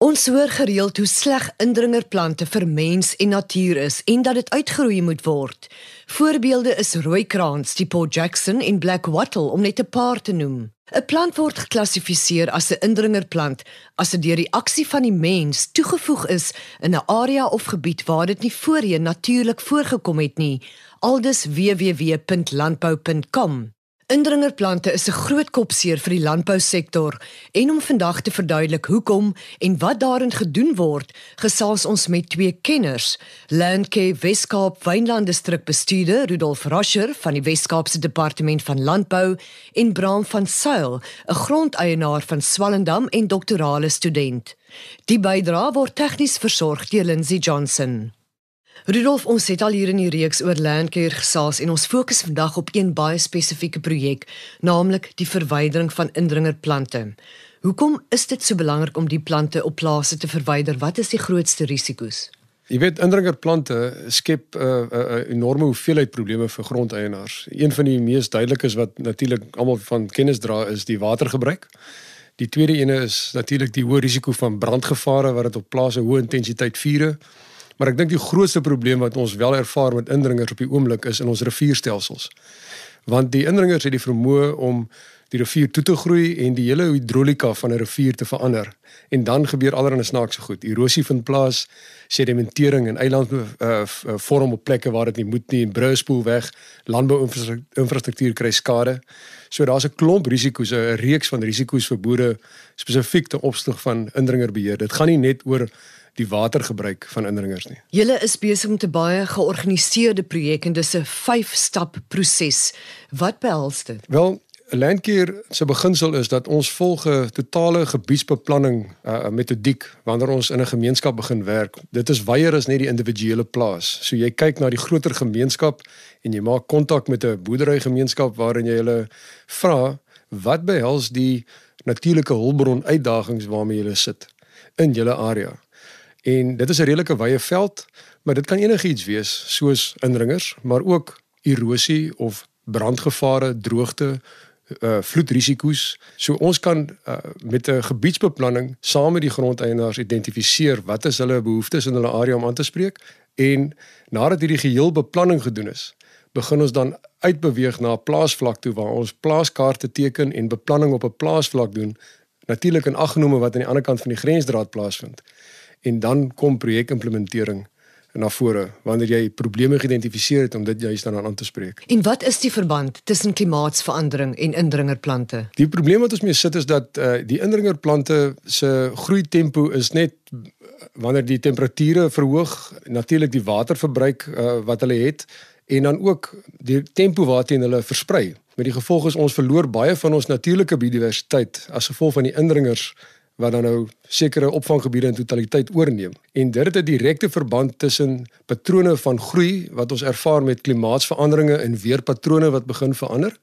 Ons hoor gereeld hoe sleg indringerplante vir mens en natuur is en dat dit uitgeroei moet word. Voorbeelde is rooikraans, die Paul Jackson en black wattle om net 'n paar te noem. 'n Plant word geklassifiseer as 'n indringerplant as dit deur die aksie van die mens toegevoeg is in 'n area of gebied waar dit nie voorheen natuurlik voorgekom het nie. Aldus www.landbou.com Indringerplante is 'n groot kopseer vir die landbousektor en om vandag te verduidelik hoekom en wat daarin gedoen word, gesels ons met twee kenners, Landcare Weskaap Wynland Distrik bestuurder Rudolf Rascher van die Weskaapse Departement van Landbou en Bram van Sail, 'n grondeienaar van Swellendam en doktorale student. Die bydrae word tegnies versorg deur Lindsey Johnson. Rudolf, ons het al hier in die reeks oor landcare gesels en ons fokus vandag op een baie spesifieke projek, naamlik die verwydering van indringerplante. Hoekom is dit so belangrik om die plante op plase te verwyder? Wat is die grootste risiko's? Jy weet indringerplante skep 'n uh, uh, uh, enorme hoeveelheid probleme vir grondeienaars. Een van die mees duidelikes wat natuurlik almal van kennis dra is die watergebruik. Die tweede ene is natuurlik die hoë risiko van brandgevare wat dit op plase hoë intensiteit vure Maar ek dink die grootste probleem wat ons wel ervaar met indringers op die oomblik is in ons rivierstelsels. Want die indringers het die vermoë om die rivier toe te groei en die hele hidrolika van 'n rivier te verander. En dan gebeur allerlei snaakse goed. Erosie vind plaas, sedimentering en eiland uh, uh, vorm op plekke waar dit nie moet nie en bruispoel weg, landbouinfrastruktuur kry skade. So daar's 'n klomp risiko's, 'n reeks van risiko's vir boere spesifiek te opsig van indringerbeheer. Dit gaan nie net oor die watergebruik van indringers nie. Julle is besig met 'n baie georganiseerde projek en dis 'n 5-stap proses. Wat behels dit? Wel, Landcare se beginsel is dat ons volg 'n totale gebiedsbeplanning uh, metodiek wanneer ons in 'n gemeenskap begin werk. Dit is wyeer as net die individuele plaas. So jy kyk na die groter gemeenskap en jy maak kontak met 'n boerderygemeenskap waarin jy hulle vra wat behels die natuurlike hulpbron uitdagings waarmee jy sit in julle area. En dit is 'n redelike wye veld, maar dit kan enigiets wees soos indringers, maar ook erosie of brandgevare, droogte, uh vloedrisiko's. So ons kan uh, met 'n gebiedsbeplanning saam met die grondeienaars identifiseer wat is hulle behoeftes in hulle area om aan te spreek en nadat hierdie geheel beplanning gedoen is, begin ons dan uitbeweeg na 'n plaasvlak toe waar ons plaaskaarte teken en beplanning op 'n plaasvlak doen. Natuurlik in aggenome wat aan die ander kant van die grensdraad plaasvind en dan kom projekimplementering na vore wanneer jy probleme geïdentifiseer het om dit juist dan aan te spreek. En wat is die verband tussen klimaatsverandering en indringerplante? Die probleem wat ons mee sit is dat uh, die indringerplante se groei tempo is net wanneer die temperature verhoog, natuurlik die waterverbruik uh, wat hulle het en dan ook die tempo waarteen hulle versprei. Met die gevolg is ons verloor baie van ons natuurlike biodiversiteit as gevolg van die indringers wat dan nou sekere opvanggebiede in totaliteit oorneem. En dit het 'n direkte verband tussen patrone van groei wat ons ervaar met klimaatsveranderinge en weerpatrone wat begin verander.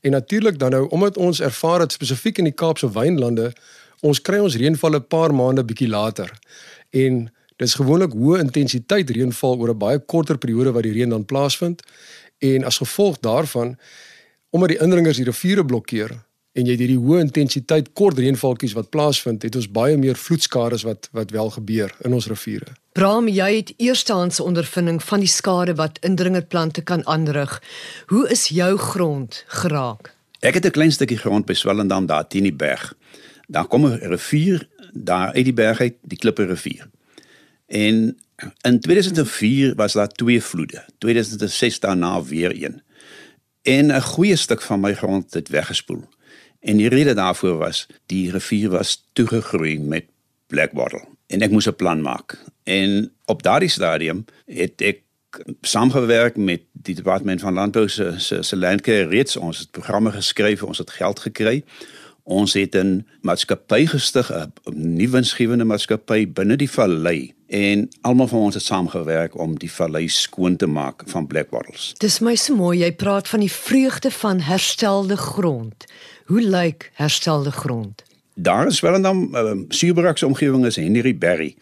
En natuurlik dan nou omdat ons ervaar dit spesifiek in die Kaapse wynlande, ons kry ons reënval 'n paar maande bietjie later. En dis gewoonlik hoë intensiteit reënval oor 'n baie korter periode wat die reën dan plaasvind. En as gevolg daarvan omdat die indringers die riviere blokkeer, en jy het hierdie hoë intensiteit kort reënvalkies wat plaasvind, het ons baie meer vloedskade wat wat wel gebeur in ons riviere. Bram, jy het eerstehandse ondervinding van die skade wat indringerplante kan aanrig. Hoe is jou grond geraak? Ek het 'n klein stukkie grond by Swellendam daar teen die berg. Daar kom 'n rivier daar uit die berg uit, die Klippe rivier. En in 2004 was daar twee vloede. 2006 daarna weer een. En 'n goeie stuk van my grond het weggespoel. En die rede daarvoor was die rivier was toegegroei met blackwater en ek moes 'n plan maak. En op daardie stadium het ek saamgewerk met die departement van landbou se se, se landcare reeds ons het programme geskryf, ons het geld gekry. Ons het 'n maatskappy gestig, 'n nuwe winsgewende maatskappy binne die vallei en almal van ons het saamgewerk om die vallei skoon te maak van blackwattles. Dis my so mooi jy praat van die vreugde van herstelde grond. Hoe lyk herstelde grond? Daar is wel en dan uh, ehm, Suibrugse omgewing is Henry Berry.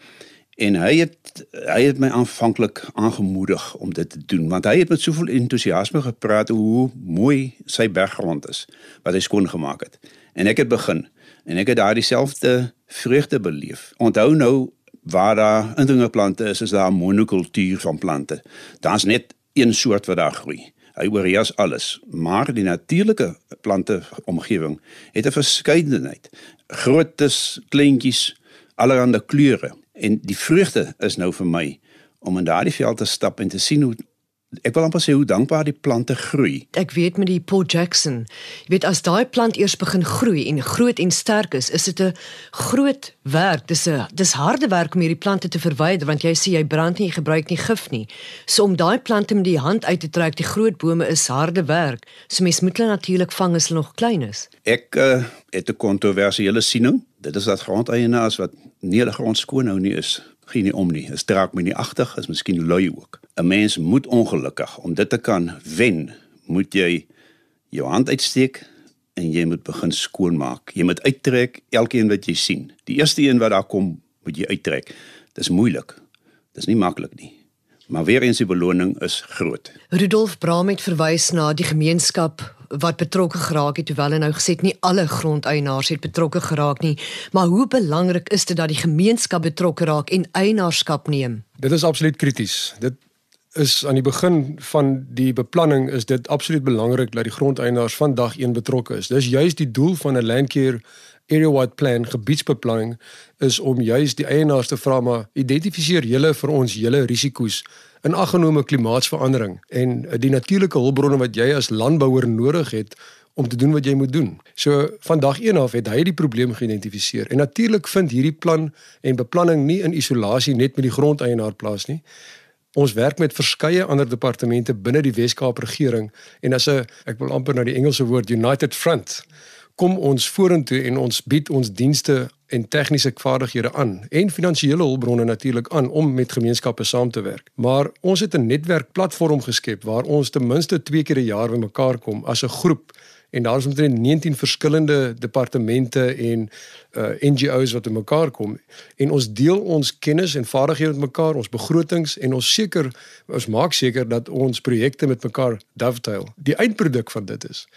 En hy het hy het my aanvanklik aangemoedig om dit te doen want hy het met soveel entoesiasme gepraat hoe mooi sy berggrond is wat hy skoon gemaak het. En ek het begin en ek het daardie selfde vreugde beleef. Onthou nou waar daar indringerplante is, is daar monokultuur van plante. Daar's net een soort wat daar groei. Hy oorheers alles, maar die natuurlike plante omgewing het 'n verskeidenheid. Grootes, kleintjies, allerlei kleure. En die vreugde is nou vir my om in daardie veld te stap en te sien hoe ek wil amper sê hoe dankbaar die plante groei. Ek weet met die Paul Jackson, jy weet as daai plant eers begin groei en groot en sterk is, is dit 'n groot werk. Dis 'n dis harde werk om hierdie plante te verwyder want jy sê jy brand nie, jy gebruik nie gif nie. So om daai plante met die hand uit te trek, die groot bome is harde werk. So mens moet hulle natuurlik vang as hulle nog klein is. Ek uh, het 'n kontroversiële siening. Dit is dat grondeienaars wat nie hulle grond skoon hou nie is geen nie om nie. Is draak my nie agtig, is miskien lui ook. 'n Mens moet ongelukkig om dit te kan wen, moet jy jou hand uitsteek en jy moet begin skoonmaak. Jy moet uittrek elkeen wat jy sien. Die eerste een wat daar kom, moet jy uittrek. Dis moeilik. Dis nie maklik nie. Maar weer eens die beloning is groot. Rudolf Braam het verwys na die gemeenskap wat betrokke geraak het, terwyl hy nou gesê het nie alle grondeienaars het betrokke geraak nie, maar hoe belangrik is dit dat die gemeenskap betrokke raak en eienaarskap neem? Dit is absoluut krities. Dit is aan die begin van die beplanning is dit absoluut belangrik dat die grondeienaars van dag 1 betrokke is. Dis juis die doel van 'n landcare area wide plan gebiedsbeplanning is om juis die eienaars te vra maar identifiseer julle vir ons julle risiko's in aggenome klimaatsverandering en die natuurlike hulpbronne wat jy as landbouer nodig het om te doen wat jy moet doen. So van dag 1 af het hy die probleem geïdentifiseer. En natuurlik vind hierdie plan en beplanning nie in isolasie net met die grondeienaar plaas nie. Ons werk met verskeie ander departemente binne die Wes-Kaap regering en as 'n ek wil amper na die Engelse woord United Front kom ons vorentoe en ons bied ons dienste en tegniese vaardighede aan en finansiële hulpbronne natuurlik aan om met gemeenskappe saam te werk. Maar ons het 'n netwerkplatform geskep waar ons ten minste 2 keer 'n jaar bymekaar kom as 'n groep en daar is omtrent 19 verskillende departemente en uh, NGOs wat bymekaar kom en ons deel ons kennis en vaardighede met mekaar, ons begrotings en ons seker ons maak seker dat ons projekte met mekaar dovetail. Die eindproduk van dit is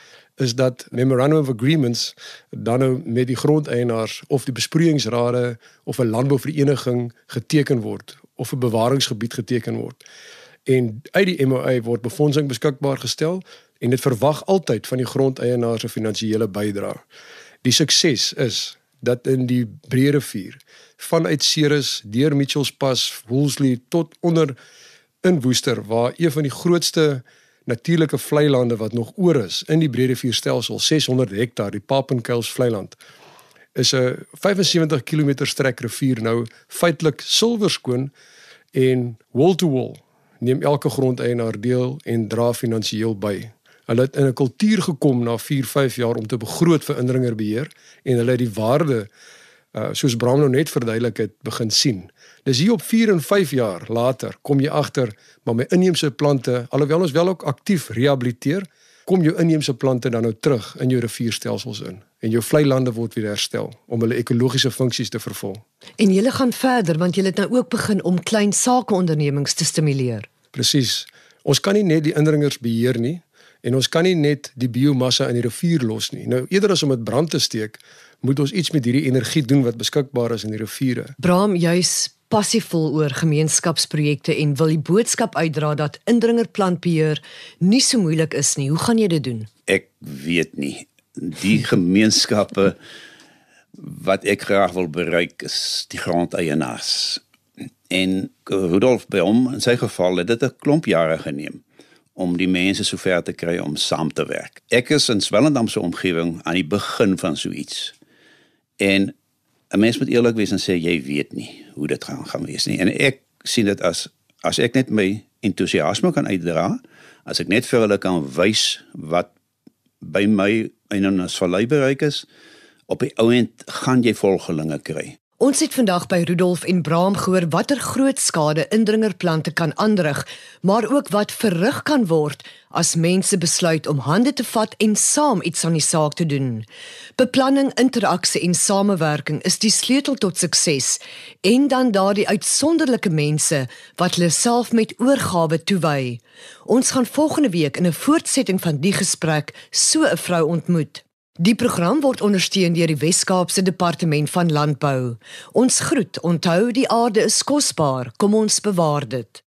is dat memorandum of agreements dan nou met die grondeienaars of die besproeiingsrade of 'n landbouvereniging geteken word of 'n bewaringsgebied geteken word. En uit die MOA word befondsing beskikbaar gestel en dit verwag altyd van die grondeienaars 'n finansiële bydrae. Die sukses is dat in die Breë rivier vanuit Ceres deur Mitchells Pass, Woolsley tot onder in Woester waar een van die grootste natuurlike vlei lande wat nog oor is in die Breedevierstelsel 600 hektaar die Papenkuils vlei land is 'n 75 km strek rivier nou feitelik silwerskoon en wall to wall neem elke grondeienaar deel en dra finansiëel by. Hulle het in 'n kultuur gekom na 4-5 jaar om te begroot vir indringerbeheer en hulle het die waarde uh, soos Bram nou net verduidelik het begin sien. Dis hier op 4 en 5 jaar later kom jy agter maar my inheemse plante alhoewel ons wel ook aktief rehabiliteer kom jou inheemse plante dan nou terug in jou rivierstelsels in en jou vlei lande word weer herstel om hulle ekologiese funksies te vervul. En jy gaan verder want jy het nou ook begin om klein sakeondernemings te stimuleer. Presies. Ons kan nie net die indringers beheer nie en ons kan nie net die biomassa in die rivier los nie. Nou eerder as om dit brand te steek, moet ons iets met hierdie energie doen wat beskikbaar is in die riviere. Braam juis passievol oor gemeenskapsprojekte en wil die boodskap uitdra dat indringerplantbeheer nie so moeilik is nie. Hoe gaan jy dit doen? Ek weet nie. Die gemeenskappe wat ek graag wil bereik is die grondeienaars. En Rudolf by hom in sy geval het dit 'n klomp jare geneem om die mense sover te kry om saam te werk. Ek is in Swellendam se omgewing aan die begin van so iets. En 'n mens moet eerlik wees en sê jy weet nie hoe dit gaan gaan wees nie. En ek sien dit as as ek net my entoesiasme kan uitdra, as ek net vir hulle kan wys wat by my in 'n vallei bereik is, op die ouend gaan jy volgelinge kry. Ons het vandag by Rudolf en Braam gehoor watter groot skade indringerplante kan aanrig, maar ook wat verrig kan word as mense besluit om hande te vat en saam iets aan die saak te doen. Beplanning, interaksie en samewerking is die sleutel tot sukses en dan daardie uitsonderlike mense wat hulle self met oorgawe toewy. Ons gaan volgende week in 'n voortsetting van die gesprek so 'n vrou ontmoet. Die program word ondersteun deur die Wes-Kaapse Departement van Landbou. Ons groet, onthou die aarde is kosbaar, kom ons bewaar dit.